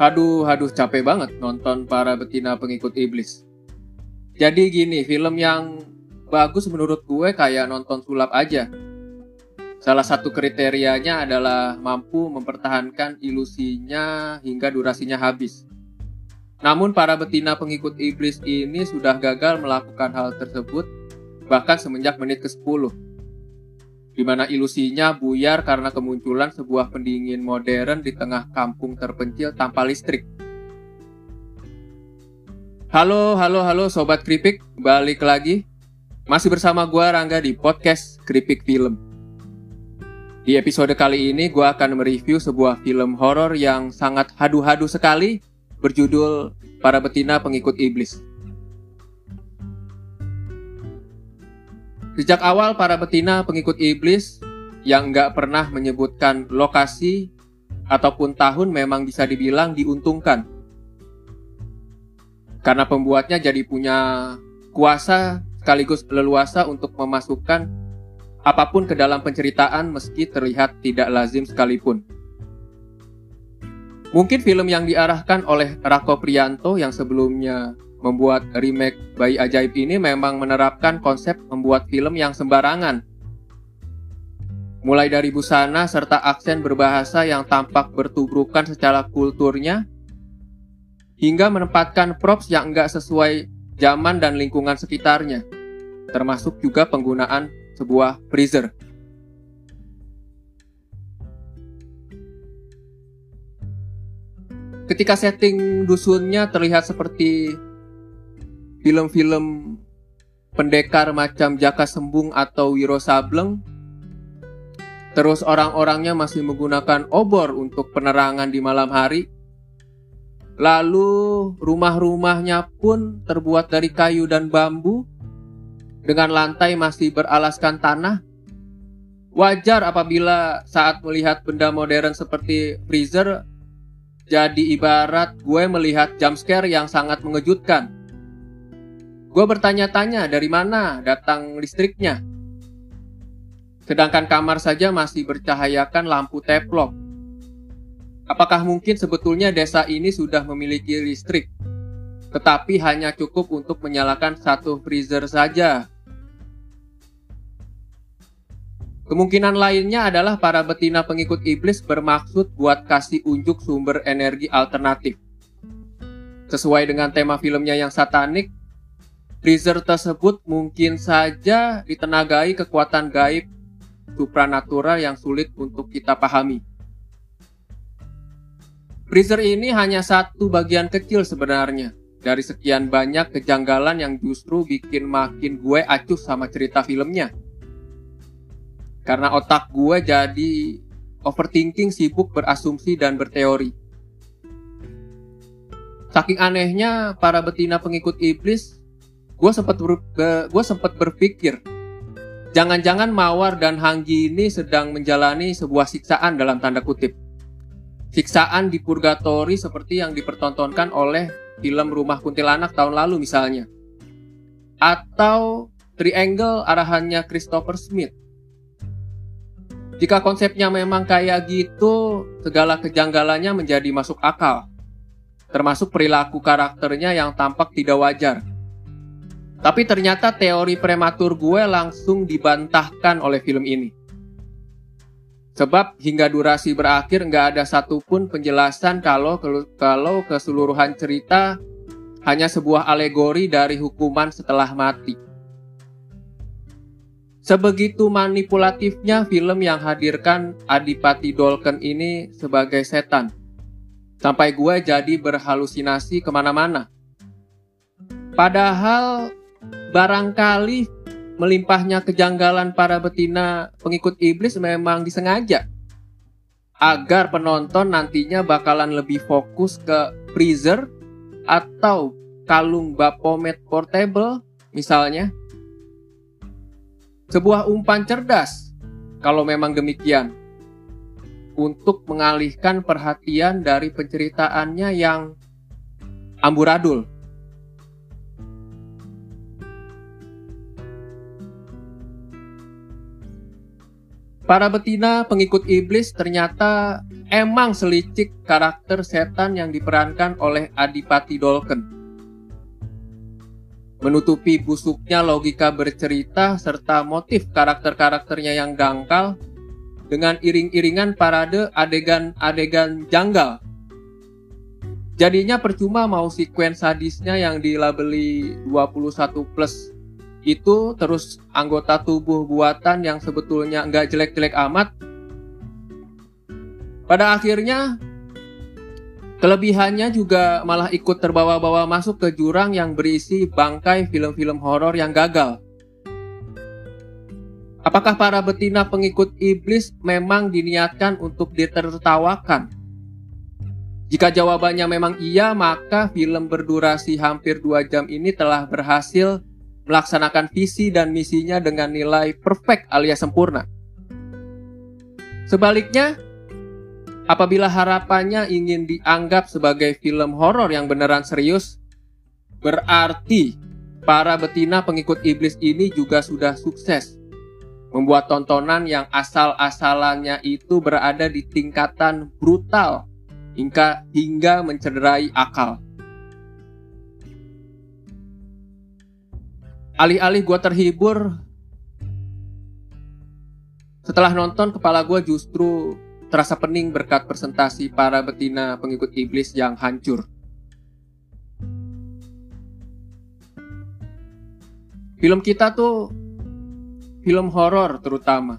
Aduh, aduh capek banget nonton para betina pengikut iblis. Jadi gini, film yang bagus menurut gue kayak nonton sulap aja. Salah satu kriterianya adalah mampu mempertahankan ilusinya hingga durasinya habis. Namun para betina pengikut iblis ini sudah gagal melakukan hal tersebut bahkan semenjak menit ke-10 di mana ilusinya buyar karena kemunculan sebuah pendingin modern di tengah kampung terpencil tanpa listrik. Halo, halo, halo Sobat Kripik, balik lagi. Masih bersama gue Rangga di podcast Kripik Film. Di episode kali ini gue akan mereview sebuah film horor yang sangat hadu-hadu sekali berjudul Para Betina Pengikut Iblis. Sejak awal para betina pengikut iblis yang nggak pernah menyebutkan lokasi ataupun tahun memang bisa dibilang diuntungkan. Karena pembuatnya jadi punya kuasa sekaligus leluasa untuk memasukkan apa pun ke dalam penceritaan meski terlihat tidak lazim sekalipun. Mungkin film yang diarahkan oleh Rako Prianto yang sebelumnya membuat remake Bayi Ajaib ini memang menerapkan konsep membuat film yang sembarangan. Mulai dari busana serta aksen berbahasa yang tampak bertubrukan secara kulturnya, hingga menempatkan props yang enggak sesuai zaman dan lingkungan sekitarnya, termasuk juga penggunaan sebuah freezer. Ketika setting dusunnya terlihat seperti film-film pendekar macam Jaka Sembung atau Wiro Sableng terus orang-orangnya masih menggunakan obor untuk penerangan di malam hari. Lalu rumah-rumahnya pun terbuat dari kayu dan bambu dengan lantai masih beralaskan tanah. Wajar apabila saat melihat benda modern seperti freezer jadi ibarat gue melihat jumpscare yang sangat mengejutkan Gue bertanya-tanya dari mana datang listriknya. Sedangkan kamar saja masih bercahayakan lampu teplok. Apakah mungkin sebetulnya desa ini sudah memiliki listrik, tetapi hanya cukup untuk menyalakan satu freezer saja? Kemungkinan lainnya adalah para betina pengikut iblis bermaksud buat kasih unjuk sumber energi alternatif. Sesuai dengan tema filmnya yang satanik, Freezer tersebut mungkin saja ditenagai kekuatan gaib supranatural yang sulit untuk kita pahami. Freezer ini hanya satu bagian kecil sebenarnya dari sekian banyak kejanggalan yang justru bikin makin gue acuh sama cerita filmnya. Karena otak gue jadi overthinking sibuk berasumsi dan berteori. Saking anehnya para betina pengikut iblis gue sempat ber, gue sempat berpikir jangan-jangan Mawar dan Hanggi ini sedang menjalani sebuah siksaan dalam tanda kutip. Siksaan di purgatori seperti yang dipertontonkan oleh film Rumah Kuntilanak tahun lalu misalnya. Atau Triangle arahannya Christopher Smith. Jika konsepnya memang kayak gitu, segala kejanggalannya menjadi masuk akal. Termasuk perilaku karakternya yang tampak tidak wajar. Tapi ternyata teori prematur gue langsung dibantahkan oleh film ini. Sebab hingga durasi berakhir nggak ada satupun penjelasan kalau kalau keseluruhan cerita hanya sebuah alegori dari hukuman setelah mati. Sebegitu manipulatifnya film yang hadirkan Adipati Dolken ini sebagai setan. Sampai gue jadi berhalusinasi ke mana-mana. Padahal barangkali melimpahnya kejanggalan para betina pengikut iblis memang disengaja agar penonton nantinya bakalan lebih fokus ke freezer atau kalung Bapomet portable misalnya. Sebuah umpan cerdas kalau memang demikian untuk mengalihkan perhatian dari penceritaannya yang amburadul. Para betina pengikut iblis ternyata emang selicik karakter setan yang diperankan oleh Adipati Dolken. Menutupi busuknya logika bercerita serta motif karakter-karakternya yang dangkal dengan iring-iringan parade adegan-adegan janggal. Jadinya percuma mau sekuen sadisnya yang dilabeli 21 plus itu terus anggota tubuh buatan yang sebetulnya nggak jelek-jelek amat pada akhirnya, kelebihannya juga malah ikut terbawa-bawa masuk ke jurang yang berisi bangkai film-film horor yang gagal. Apakah para betina pengikut iblis memang diniatkan untuk ditertawakan? Jika jawabannya memang iya, maka film berdurasi hampir dua jam ini telah berhasil melaksanakan visi dan misinya dengan nilai perfect alias sempurna. Sebaliknya, Apabila harapannya ingin dianggap sebagai film horor yang beneran serius, berarti para betina pengikut iblis ini juga sudah sukses membuat tontonan yang asal-asalannya itu berada di tingkatan brutal hingga hingga mencederai akal. Alih-alih gue terhibur, setelah nonton kepala gue justru terasa pening berkat presentasi para betina pengikut iblis yang hancur. Film kita tuh film horor terutama.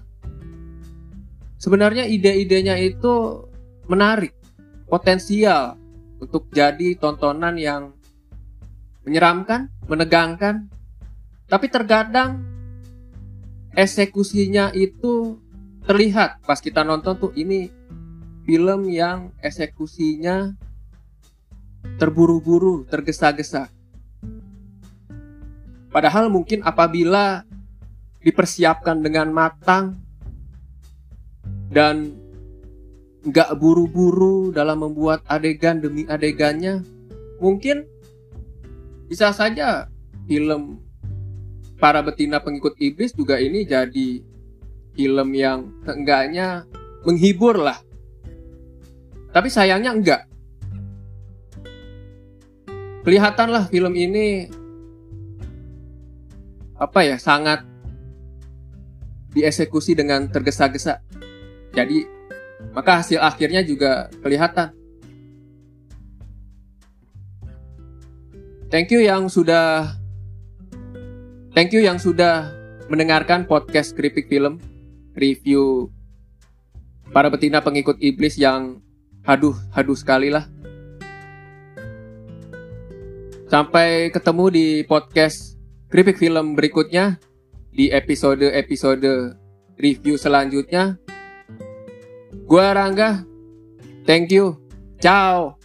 Sebenarnya ide-idenya itu menarik, potensial untuk jadi tontonan yang menyeramkan, menegangkan, tapi terkadang eksekusinya itu terlihat pas kita nonton tuh ini film yang eksekusinya terburu-buru, tergesa-gesa. Padahal mungkin apabila dipersiapkan dengan matang dan nggak buru-buru dalam membuat adegan demi adegannya, mungkin bisa saja film para betina pengikut iblis juga ini jadi film yang seenggaknya menghibur lah. Tapi sayangnya enggak. Kelihatanlah film ini apa ya sangat dieksekusi dengan tergesa-gesa. Jadi maka hasil akhirnya juga kelihatan. Thank you yang sudah Thank you yang sudah mendengarkan podcast Kripik Film review para betina pengikut iblis yang haduh haduh sekali lah. Sampai ketemu di podcast Kripik Film berikutnya di episode-episode review selanjutnya. Gua Rangga. Thank you. Ciao.